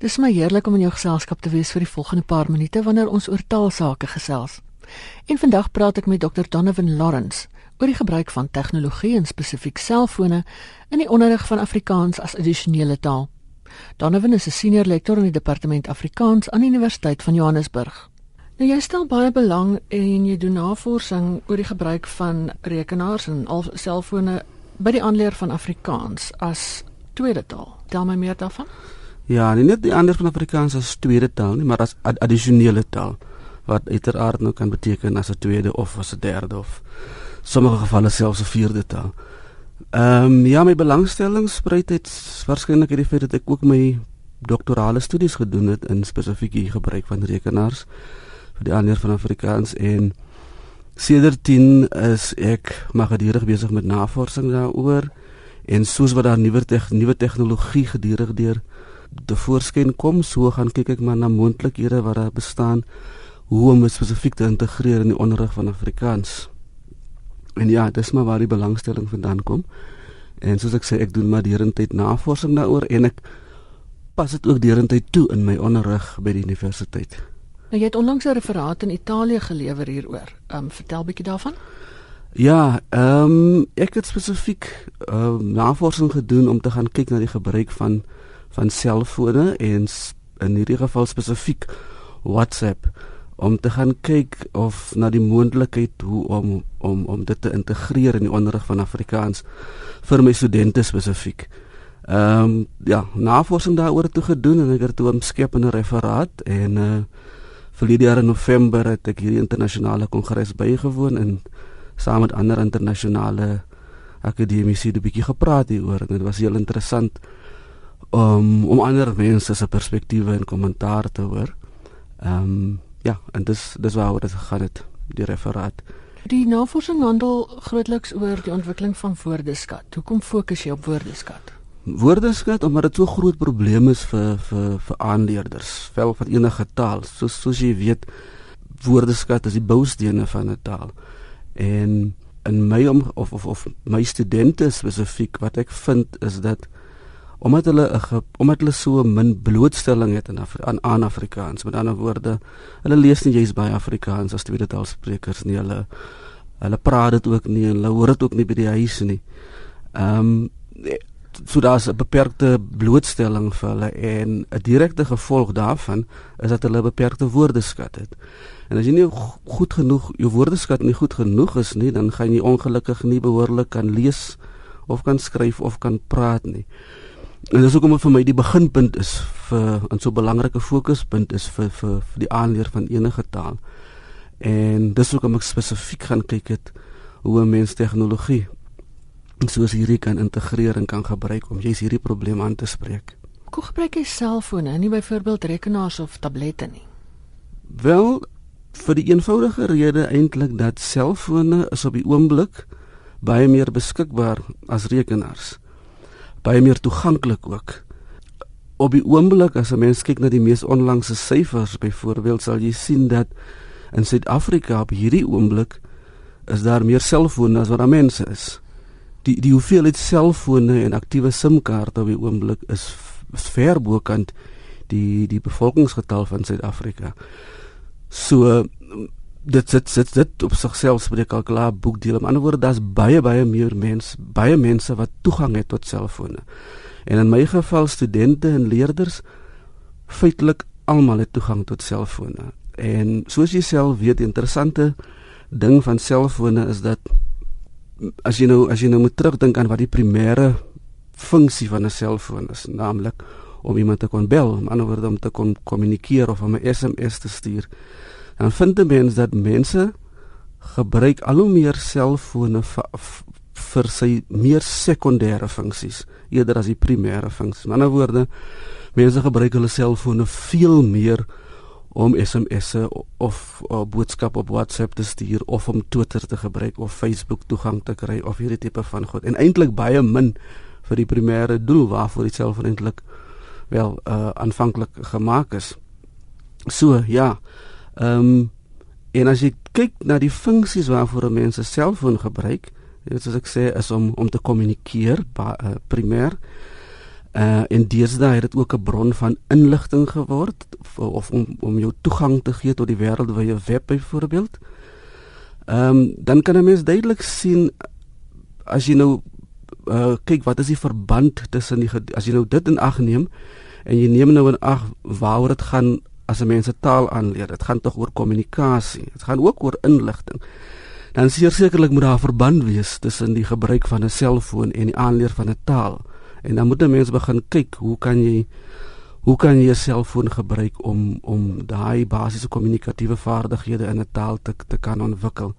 Dis my heerlik om in jou geselskap te wees vir die volgende paar minute wanneer ons oor taalsake gesels. En vandag praat ek met Dr. Donovan Lawrence oor die gebruik van tegnologie en spesifiek selfone in die onderrig van Afrikaans as addisionele taal. Donovan is 'n senior lektor in die departement Afrikaans aan die Universiteit van Johannesburg. Nou jy stel baie belang en jy doen navorsing oor die gebruik van rekenaars en al selfone by die aanleer van Afrikaans as tweede taal. Tel my meer daarvan. Ja, nie net die ander van Afrikaans as tweede taal nie, maar as ad addisionele taal wat uiteraard nou kan beteken as 'n tweede of as 'n derde of sommige gevalle selfs 'n vierde taal. Ehm um, ja, my belangstelling spruit uit waarskynlik uit die feit dat ek ook my doktorale studies gedoen het in spesifiek die gebruik van rekenaars vir die aanleer van Afrikaans en sedert 10 is ek maar gedurig besig met navorsing daaroor en soos wat daar nuwe te nuwe tegnologie gedurig deur te voorskyn kom, so gaan kyk ek maar na moontlikhede wat daar bestaan hoe om spesifiek te integreer in die onderrig van Afrikaans. En ja, dis maar waar die belangstelling vandaan kom. En soos ek sê, ek doen maar derentyd navorsing daaroor en ek pas dit ook derentyd toe in my onderrig by die universiteit. Nou jy het onlangs 'n referaat in Italië gelewer hieroor. Ehm um, vertel bietjie daarvan. Ja, ehm um, ek het spesifiek ehm um, navorsing gedoen om te gaan kyk na die gebruik van van selfone en in hierdie geval spesifiek WhatsApp om te gaan kyk of na die moontlikheid hoe om om om dit te integreer in die onderrig van Afrikaans vir my studente spesifiek. Ehm um, ja, navorsing daaroor toe gedoen en ek het toe 'n skep in 'n referaat en uh verlede jaar in November het ek hierdie internasionale kongres bygewoon en saam met ander internasionale akademici 'n bietjie gepraat hieroor en dit was heel interessant um, om ander mense se perspektiewe en kommentaar te hoor. Ehm um, ja, en dis dis waaroor dit gegaan het, die referaat. Die navorsing handel grootliks oor die ontwikkeling van woordeskat. Hoekom fokus jy op woordeskat? Woordeskat omdat dit so groot probleem is vir vir vir aanleerders, vel van enige taal. Soos soos jy weet, woordeskat is die boustene van 'n taal. En in my om, of of of my studente spesifiek wat ek vind is dat omdat hulle 'n omdat hulle so min blootstelling het aan aan, aan Afrikaans. Met ander woorde, hulle lees nie juis baie Afrikaans as tweede taalsprekers nie. Hulle hulle praat dit ook nie en hulle hoor dit ook nie by die huis nie. Ehm um, so daar's 'n beperkte blootstelling vir hulle en 'n direkte gevolg daarvan is dat hulle beperkte woordeskat het. En as jy nie goed genoeg jou woordeskat nie goed genoeg is nie, dan gaan jy ongelukkig nie behoorlik kan lees of kan skryf of kan praat nie. En dis hoekom vir my die beginpunt is vir 'n so belangrike fokuspunt is vir vir vir die aanleer van enige taal. En dis hoekom ek spesifiek gaan kyk het hoe 'n mens tegnologie soos hierdie kan integreer en kan gebruik om jy's hierdie probleem aan te spreek. Hoe gebruik jy selfone, nie byvoorbeeld rekenaars of tablette nie? Wel, vir die eenvoudige rede eintlik dat selfone is op die oomblik baie meer beskikbaar as rekenaars baie meer toeganklik ook. Op die oomblik as 'n mens kyk na die mees onlangse syfers, byvoorbeeld sal jy sien dat in Suid-Afrika op hierdie oomblik is daar meer selfone as wat daar mense is. Die die hoeveelheid selfone en aktiewe SIM-kaarte op die oomblik is ver bokant die die bevolkingsgetal van Suid-Afrika. So dit sit sit dit op sigself spreek al klaar boekdeel. Aan die ander woorde daar's baie baie meer mense, baie mense wat toegang het tot selfone. En in my geval studente en leerders feitelik almal het toegang tot selfone. En soos jy self weet, interessante ding van selfone is dat as jy nou as jy nou moet terugdink aan wat die primêre funksie van 'n selfoon is, naamlik om iemand te kon bel, aan die ander woorde om te kon kommunikeer of om 'n SMS te stuur dan vind die mens dat mense gebruik al hoe meer selfone vir sy meer sekondêre funksies eerder as die primêre funksies. In ander woorde, mense gebruik hulle selfone veel meer om SMS'e of, of boodskappe op WhatsApp te stuur of om Twitter te gebruik of Facebook toegang te kry of hierdie tipe van goed. En eintlik baie min vir die primêre doel waarvoor dit self eintlik wel uh aanvanklik gemaak is. So, ja. Ehm um, en as jy kyk na die funksies waarvoor 'n mens 'n selfoon gebruik, dit soos ek sê is om om te kommunikeer uh, primêr. Uh en deesdae het dit ook 'n bron van inligting geword of om om jou toegang te gee tot die wêreldwye web byvoorbeeld. Ehm um, dan kan 'n mens duidelik sien as jy nou uh kyk wat is die verband tussen die as jy nou dit in ag neem en jy neem nou in ag waaroor dit gaan as 'n mens 'n taal aanleer. Dit gaan tog oor kommunikasie. Dit gaan ook oor inligting. Dan sekerlik moet daar 'n verband wees tussen die gebruik van 'n selfoon en die aanleer van 'n taal. En dan moet 'n mens begin kyk hoe kan jy hoe kan jy 'n selfoon gebruik om om daai basiese kommunikatiewe vaardighede in 'n taal te te kan ontwikkel.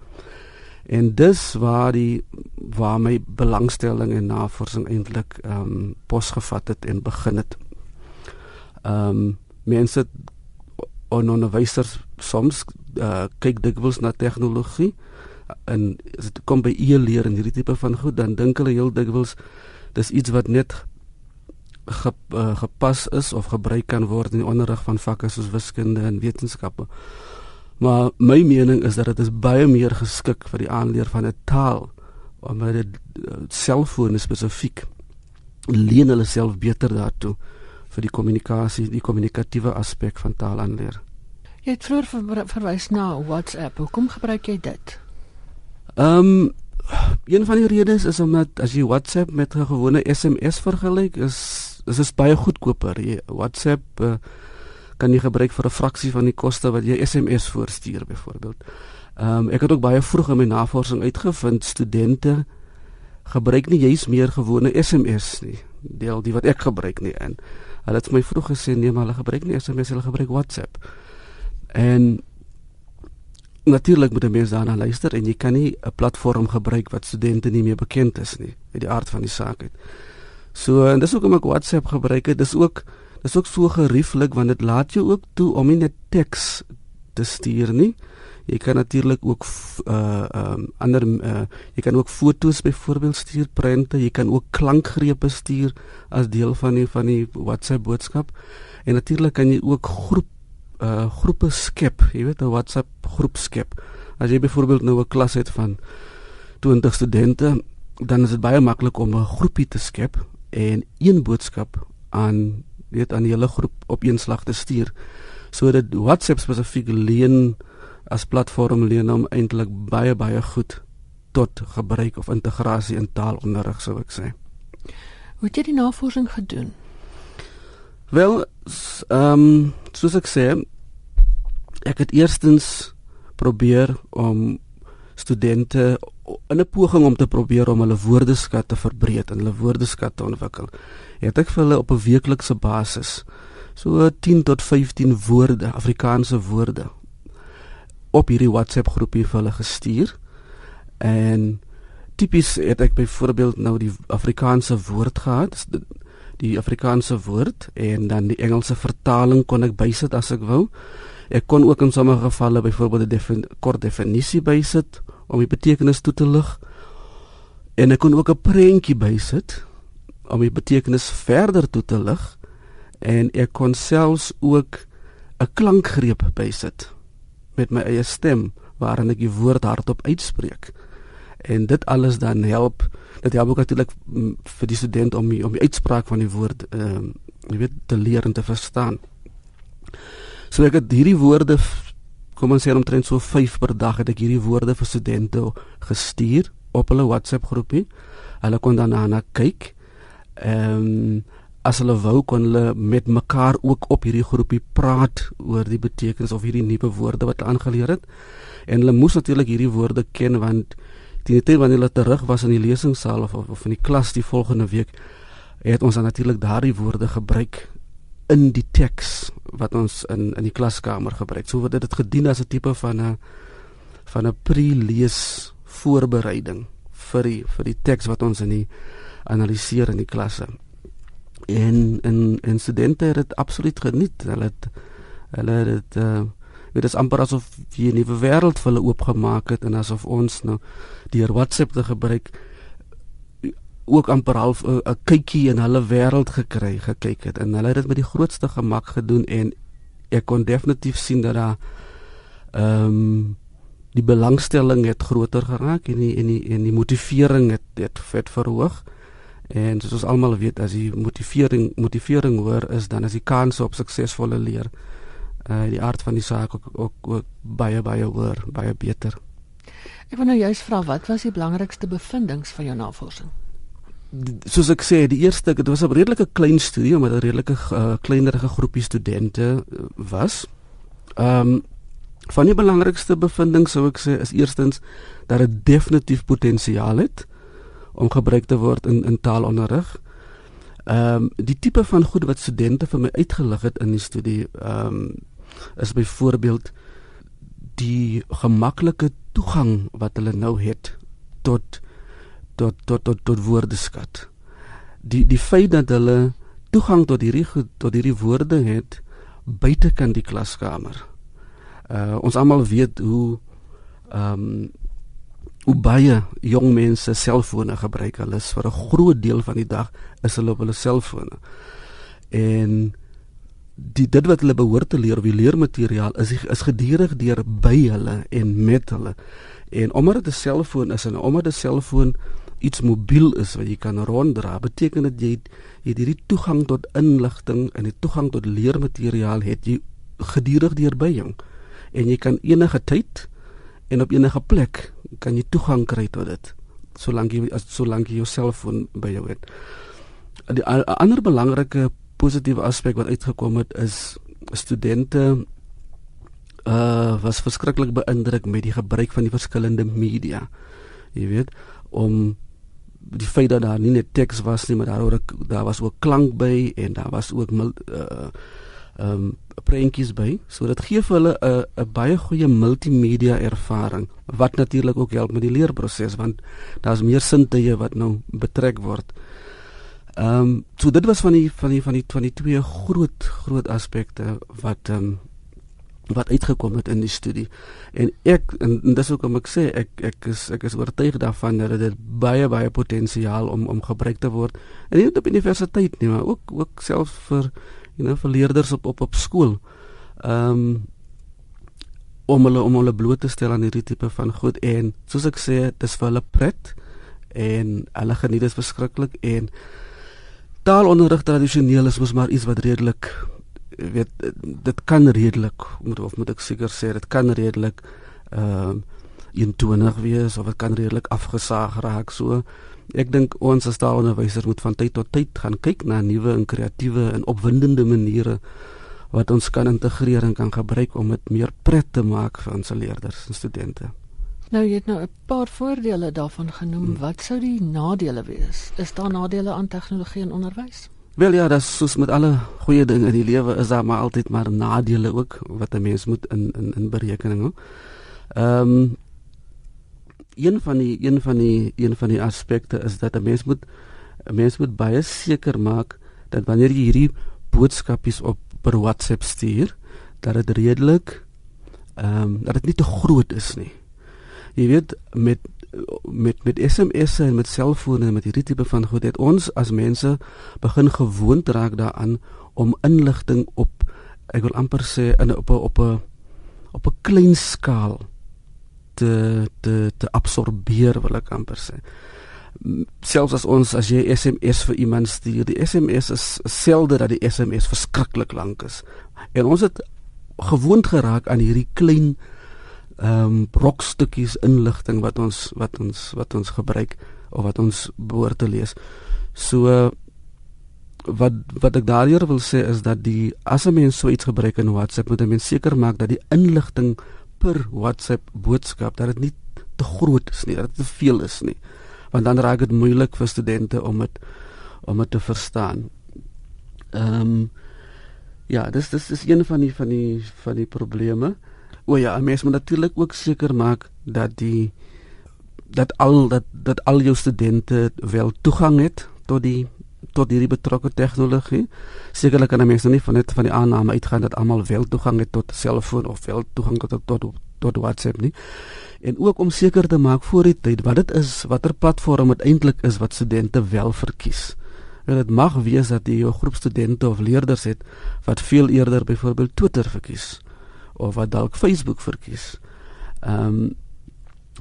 En dis waar die waar my belangstelling en navorsing eintlik ehm um, posgevat het en begin het. Ehm um, mense onderwysers soms uh, kyk dikwels na tegnologie en as dit kom by e-leer en hierdie tipe van goed dan dink hulle heel dikwels dis iets wat net ge, uh, gepas is of gebruik kan word in die onderrig van vakke soos wiskunde en wetenskappe. Maar my mening is dat dit is baie meer geskik vir die aanleer van 'n taal omdat dit uh, selfone spesifiek leen hulle self beter daartoe vir die kommunikasie, die kommunikatiewe aspek van taal aanleer. Jy het vroeër ver, verwys na WhatsApp. Hoekom gebruik jy dit? Ehm um, een van die redes is omdat as jy WhatsApp met 'n gewone SMS vergelyk, is is dit baie goedkoper. Jy WhatsApp uh, kan jy gebruik vir 'n fraksie van die koste wat jy SMS voorstuur byvoorbeeld. Ehm um, ek het ook baie vroeg in my navorsing uitgevind studente gebruik nie juis meer gewone SMS nie. Deel die wat ek gebruik nie en hulle het my vroeg gesê nee, maar hulle gebruik nie SMS, hulle gebruik WhatsApp. En natuurlik moet 'n mens daarna luister en jy kan nie 'n platform gebruik wat studente nie meer bekend is nie uit die aard van die saak uit. So en dis hoekom ek WhatsApp gebruik het. Dis ook dis ook so gerieflik want dit laat jou ook toe om nie net teks te stuur nie. Jy kan natuurlik ook uh um ander uh jy kan ook foto's byvoorbeeld stuur, prente, jy kan ook klankgrepe stuur as deel van die van die WhatsApp boodskap. En natuurlik kan jy ook groep uh groepe skep, jy weet 'n WhatsApp groep skep. As jy byvoorbeeld nou 'n klas het van 20 studente, dan is dit baie maklik om 'n groepie te skep en een boodskap aan weet aan die hele groep op een slag te stuur. So dat WhatsApp spesifiek leen as platform leen om eintlik baie baie goed tot gebruik of integrasie in taalonderrig sou ek sê. Hoe het jy die navorsing gedoen? Wel, ehm um, soos ek sê, ek het eerstens probeer om studente in 'n poging om te probeer om hulle woordeskat te verbreek en hulle woordeskat te ontwikkel. Het ek vir hulle op 'n weeklikse basis so 10 tot 15 woorde, Afrikaanse woorde op hierdie WhatsApp groepie vir hulle gestuur. En tipies het ek byvoorbeeld nou die Afrikaanse woord gehad, die Afrikaanse woord en dan die Engelse vertaling kon ek bysit as ek wou. Ek kon ook in sommige gevalle byvoorbeeld 'n defin kort definisie bysit om die betekenis toe te lig. En ek kon ook 'n prentjie bysit om die betekenis verder toe te lig en ek kon selfs ook 'n klankgreep bysit met my eie stem waarin ek die woord hardop uitspreek. En dit alles dan help dit help ook natuurlik mm, vir die student om die, om die uitspraak van die woord ehm uh, jy weet te leer en te verstaan. So ek het hierdie woorde kom ons sê omtrent so 5 per dag het ek hierdie woorde vir studente gestuur op hulle WhatsApp groepie. Hulle kon daarna kyk. Ehm um, as hulle wou kon hulle met mekaar ook op hierdie groepie praat oor die betekenis of hierdie nuwe woorde wat hulle aangeleer het. En hulle moes natuurlik hierdie woorde ken want die tyd wanneer hulle terug was in die lesingsaal of, of in die klas die volgende week het ons dan natuurlik daardie woorde gebruik in die teks wat ons in in die klaskamer gebruik. So word dit gedien as 'n tipe van 'n van 'n pre-lees voorbereiding vir die vir die teks wat ons in die analiseer in die klasse. En en en studente het dit absoluut geniet. Hulle het hulle het dit uh dit is amper asof jy 'n nuwe wêreld vir hulle oopgemaak het en asof ons nou deur WhatsApp te gebruik ook amper half 'n kykie in hulle wêreld gekry gekyk het en hulle het dit met die grootste gemak gedoen en ek kon definitief sien dat daar ehm um, die belangstelling het groter geraak en die en die en die motivering het het vet verhoog En soos ons almal weet, as jy motivering motivering hoor is dan as die kans op suksesvolle leer uh die aard van die saak ook ook, ook baie baie hoër, baie beter. Ek wil nou juist vra wat was die belangrikste bevindinge van jou navorsing? Soos ek sê, die eerste dit was 'n redelike klein studie met 'n redelike uh, kleinerige groepie studente uh, was. Ehm um, van die belangrikste bevindinge sou ek sê is eerstens dat dit definitief potensiaal het om gebruik te word in in taalonderrig. Ehm um, die tipe van goed wat studente vir my uitgelig het in die studie ehm um, is byvoorbeeld die gemaklike toegang wat hulle nou het tot tot tot tot, tot woordeskat. Die die feit dat hulle toegang tot hierdie tot hierdie woorde het buite kan die klaskamer. Uh ons almal weet hoe ehm um, hoe baie jong mense selfone gebruik. Hulle is vir 'n groot deel van die dag is hulle op hulle selfone. En die dit wat hulle behoort te leer, wie leermateriaal is is gedurig deur by hulle en met hulle. En omdat dit 'n selfoon is en omdat 'n selfoon iets mobiel is wat jy kan ronddra, beteken dit jy het hierdie toegang tot inligting en die toegang tot leermateriaal het jy gedurig deur by jou. En jy kan enige tyd en op enige plek kan jy toegang kry tot dit solank jy as solank jy jou selfoon by jou het. 'n Ander belangrike positiewe aspek wat uitgekom het is studente uh was verskriklik beïndruk met die gebruik van die verskillende media. Jy weet, om die feit dat daar nie net teks was nie, maar daar ook daar was ook klank by en daar was ook uh ehm um, prentjies by. So dit gee vir hulle 'n 'n baie goeie multimedia ervaring wat natuurlik ook help met die leerproses want daar's meer sintuie wat nou betrek word. Ehm um, so dit was van die van die van die van die twee groot groot aspekte wat ehm um, wat uitgekom het in die studie. En ek en, en dis hoekom ek sê ek ek is ek is oortuig daarvan dat dit baie baie potensiaal om om gebruik te word. En nie net op universiteit nie, maar ook ook selfs vir you know, vir leerders op op op skool. Ehm um, om hulle om hulle bloot te stel aan hierdie tipe van goed en soos ek sê, dis vir hulle pret en hulle geniet dit verskriklik en taalonderrig tradisioneel is mos maar iets wat redelik weet dit kan redelik moet of moet ek seker sê dit kan redelik ehm um, intuïtief wees of dit kan redelik afgesaag raak so ek dink ons as taalonderwysers moet van tyd tot tyd gaan kyk na nuwe en kreatiewe en opwindende maniere wat ons kan integreer en kan gebruik om dit meer pret te maak vir ons leerders en studente. Nou jy het nou 'n paar voordele daarvan genoem. Hmm. Wat sou die nadele wees? Is daar nadele aan tegnologie in onderwys? Wel ja, dat soos met alle goeie dinge in die lewe is daar maar altyd maar nadele ook wat 'n mens moet in in in berekening hou. Ehm um, een van die een van die een van die aspekte is dat 'n mens moet 'n mens moet baie seker maak dat wanneer jy hierdie boodskapies op per WhatsApp stuur, dat dit redelik ehm um, dat dit nie te groot is nie. Jy weet met met met SMS'e en met selfone en met hierdie tipe van goed het ons as mense begin gewoond raak daaraan om inligting op ek wil amper sê in op 'n op 'n op 'n klein skaal te te te absorbeer wil ek amper sê. Selfs as ons as jy SMS vir iemand stuur, die SMS is selde dat die SMS verskriklik lank is. En ons het gewoond geraak aan hierdie klein ehm um, brokstukkies inligting wat ons wat ons wat ons gebruik of wat ons behoort te lees. So wat wat ek daardeur wil sê is dat die as 'n mens so iets gebruik in WhatsApp moet 'n mens seker maak dat die inligting per WhatsApp boodskap dat dit nie te groot is nie, dat dit te veel is nie. Want dan raak dit moeilik vir studente om dit om dit te verstaan. Ehm um, ja, dis dis is een van die van die van die probleme. O ja, mens moet natuurlik ook seker maak dat die dat al dat dat al jou studente wel toegang het tot die tot hierdie betrokke tegnologie. Sekerlik kan mense nie van net van die aanname uitgaan dat almal wel toegang het tot 'n selfoon of wel toegang tot tot tot WhatsApp nie. En ook om seker te maak voor die tyd wat dit is, watter platform dit eintlik is wat studente wel verkies. En dit mag wees dat jy 'n groep studente of leerders het wat veel eerder byvoorbeeld Twitter verkies of wat dalk Facebook verkies. Ehm um,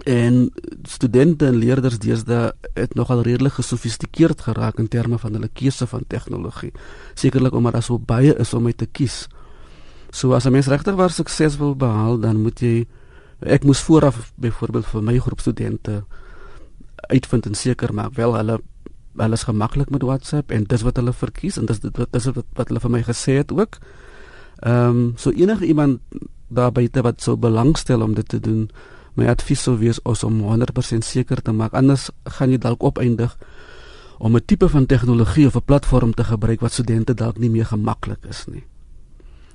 En studente en leerders deesdae het nogal redelik gesofistikeerd geraak in terme van hulle keuse van tegnologie. Sekerlik omdat daar so baie is om uit te kies. So as 'n mens regtig waar sukses wil behaal, dan moet jy ek moes vooraf byvoorbeeld vir my groep studente uitvind en seker maak wel hulle hulle is gemaklik met WhatsApp en dis wat hulle verkies en dis dit dis wat, wat hulle vir my gesê het ook. Ehm um, so enige iemand daar buite wat sou belangstel om dit te doen, my advies sou wees om 100% seker te maak anders gaan jy dalk opeindig om 'n tipe van tegnologie of 'n platform te gebruik wat studente dalk nie meer gemaklik is nie.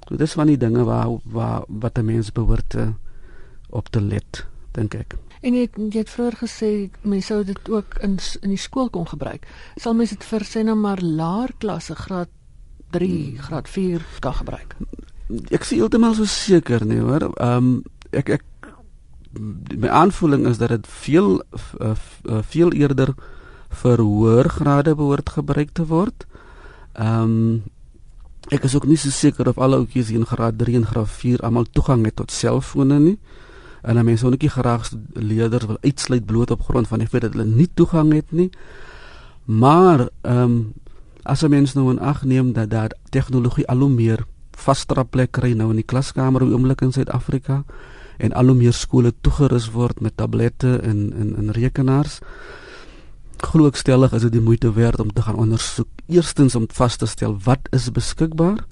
So dis van die dinge waar waar wat 'n mens behoort te op te let, dink ek. En jy het, jy het vroeër gesê mense sou dit ook in in die skool kon gebruik. Sal mense dit vir sê nou maar laer klasse graad 3, hmm. graad 4 kan gebruik? Ek sê heeltemal so seker nie, hoor. Ehm um, ek ek my aanvoeling is dat dit veel uh, veel eerder vir hoër grade behoort gebruik te word. Ehm um, ek is ook nie so seker of alle ouetjies in graad 3 en graad 4 almal toegang het tot selfone nie. En dan mense ook nie graag leerders wil uitsluit bloot op grond van die feit dat hulle nie toegang het nie. Maar ehm um, as 'n mens nou in ag neem dat daar tegnologie al hoe meer vaster plek kry nou in die klaskamer op oomblik in Suid-Afrika en al hoe meer skole toegerus word met tablette en en en rekenaars glo ek stellig is dit die moeite werd om te gaan ondersoek. Eerstens om vas te stel wat is beskikbaar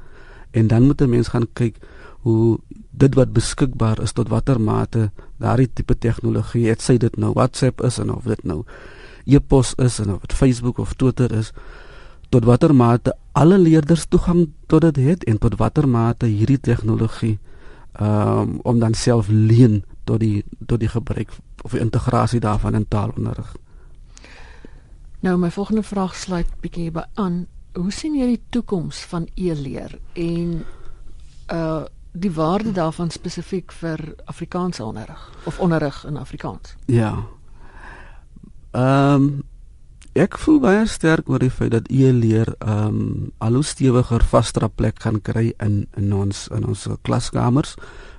en dan moet 'n mens gaan kyk hoe dit wat beskikbaar is tot watter mate daardie tipe tegnologie het sy dit nou WhatsApp is en of dit nou e-pos is en of dit Facebook of Twitter is tot watter mate alle leerders toegang tot dit het en tot watter mate hierdie tegnologie um, om dan self leen tot die tot die gebruik of die integrasie daarvan in taalonderrig. Nou my volgende vraag sluit bietjie by aan. Hoe sien jy die toekoms van e-leer en uh die waarde daarvan spesifiek vir Afrikaanse onderrig of onderrig in Afrikaans? Ja. Ehm um, ek voel baie sterk oor die feit dat e-leer ehm um, al hoe stewiger vaster plek gaan kry in in ons in ons klaskamers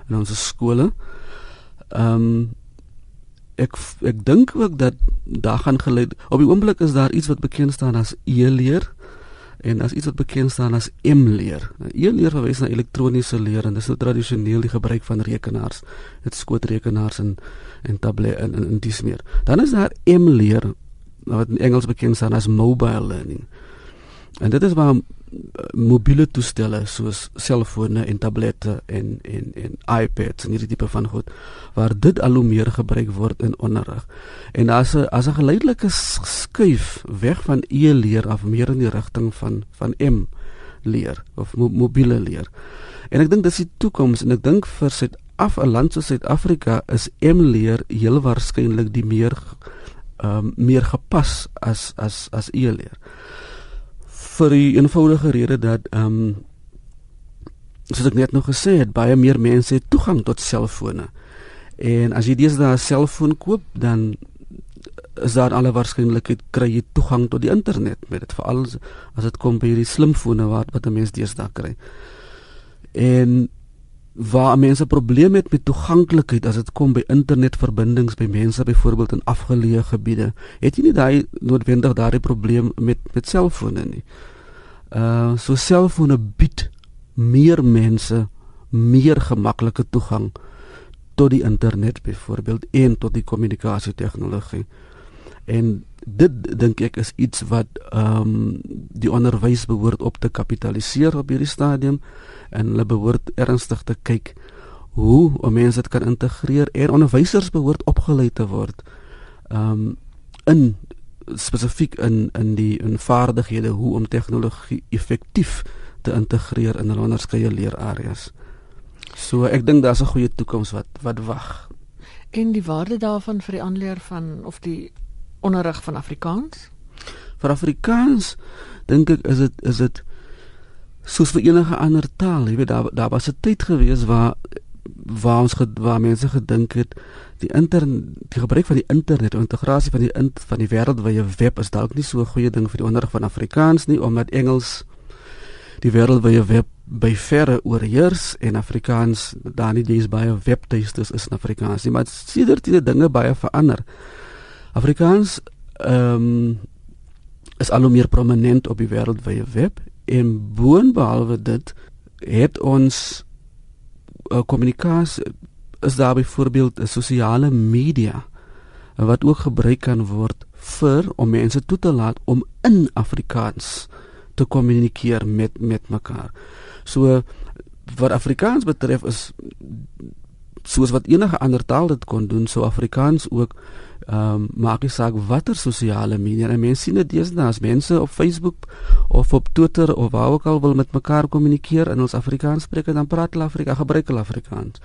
in ons skole. Ehm um, ek ek dink ook dat daar gaan gelei op die oomblik is daar iets wat bekend staan as e-leer en as iets wat bekend staan as m-leer. Nou e-leer verwys na elektroniese leer en dis nou tradisioneel die gebruik van rekenaars, dit skootrekenaars en en tablette en, en, en dis meer. Dan is daar m-leer wat in Engels bekend staan as mobile learning. En dit is waar mobiele toestelle soos selfone en tablette en en en iPads en hierdie tipe van goed waar dit al hoe meer gebruik word in onderrig. En as 'n as 'n geleidelike skuif weg van e-leer af meer in die rigting van van M leer of mo mobiele leer. En ek dink dis die toekoms en ek dink vir Suid af 'n land soos Suid-Afrika is M leer heel waarskynlik die meer um, meer gepas as as as e-leer vir die eenvoudige rede dat ehm um, soos ek net nog gesê het, baie meer mense het toegang tot selfone. En as jy deesdae 'n selfoon koop, dan is daar alle waarskynlikheid kry jy toegang tot die internet met dit veral as dit kom by hierdie slimfone wat wat 'n mens deesdae kry. En waar mense probleme het met toeganklikheid as dit kom by internetverbindings by mense byvoorbeeld in afgeleë gebiede, het jy nie daai noodwendig daardie probleem met met selfone nie. Uh so selfone bied meer mense meer gemaklike toegang tot die internet byvoorbeeld en tot die kommunikasie tegnologie. En dit dink ek is iets wat ehm um, die onderwys behoort op te kapitaliseer op hierdie stadium en hulle behoort ernstig te kyk hoe om mense dit kan integreer en onderwysers behoort opgelei te word um in spesifiek in in die in vaardighede hoe om tegnologie effektief te integreer in hulle onderskeie leerareas. So ek dink daar's 'n goeie toekoms wat wat wag. En die waarde daarvan vir die aanleer van of die onderrig van Afrikaans? Vir Afrikaans dink ek is dit is dit soos vir enige ander taal, jy weet daar daar was 'n tyd gewees waar waar ons waar mense gedink het die internet die gebruik van die internet en integrasie van die in, van die wêreldwye web is dalk nie so 'n goeie ding vir die onderrig van Afrikaans nie omdat Engels die wêreldwye web by verre oorheers en Afrikaans daar nie dis baie webtuistes is in Afrikaans nie maar sedert die dinge baie verander Afrikaans ehm um, is al hoe meer prominent op die wêreldwye web en boonbehalwe dit het ons uh, kommunikasie is daar byvoorbeeld sosiale media wat ook gebruik kan word vir om mense toe te laat om in Afrikaans te kommunikeer met met mekaar. So wat Afrikaans betref is soos wat enige ander taal dit kon doen, so Afrikaans ook ehm um, maak nie saak watter sosiale media en mense sien dit deesdae as mense op Facebook of op Twitter of waar ook al wil met mekaar kommunikeer in ons Afrikaans spreek dan praat hulle Afrika gebruik hulle Afrikaans.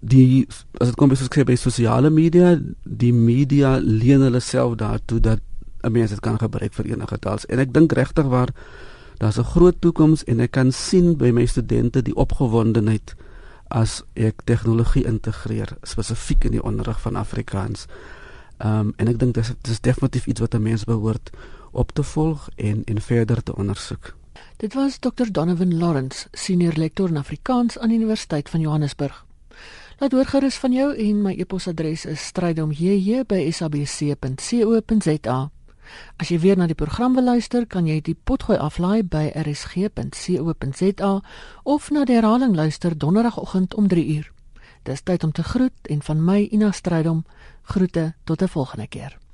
Die as dit kom by soos by sosiale media die media leen hulle self daartoe dat 'n mens dit kan gebruik vir enige taal. En ek dink regtig waar daar's 'n groot toekoms en ek kan sien by my studente die opgewondenheid as ek tegnologie integreer spesifiek in die onderrig van Afrikaans. Ehm um, en ek dink dis dis definitief iets wat 'n mens behoort op te volg en en verder te ondersoek. Dit was Dr. Donovan Lawrence, senior lektor in Afrikaans aan die Universiteit van Johannesburg. Laat hoor gerus van jou en my e-posadres is strydomjj@sabc.co.za. As jy weer na die program wil luister, kan jy die potgooi aflaai by rsg.co.za of na die herhaling luister donderdagoggend om 3uur. Dis tyd om te groet en van my Ina Strydom groete tot 'n volgende keer.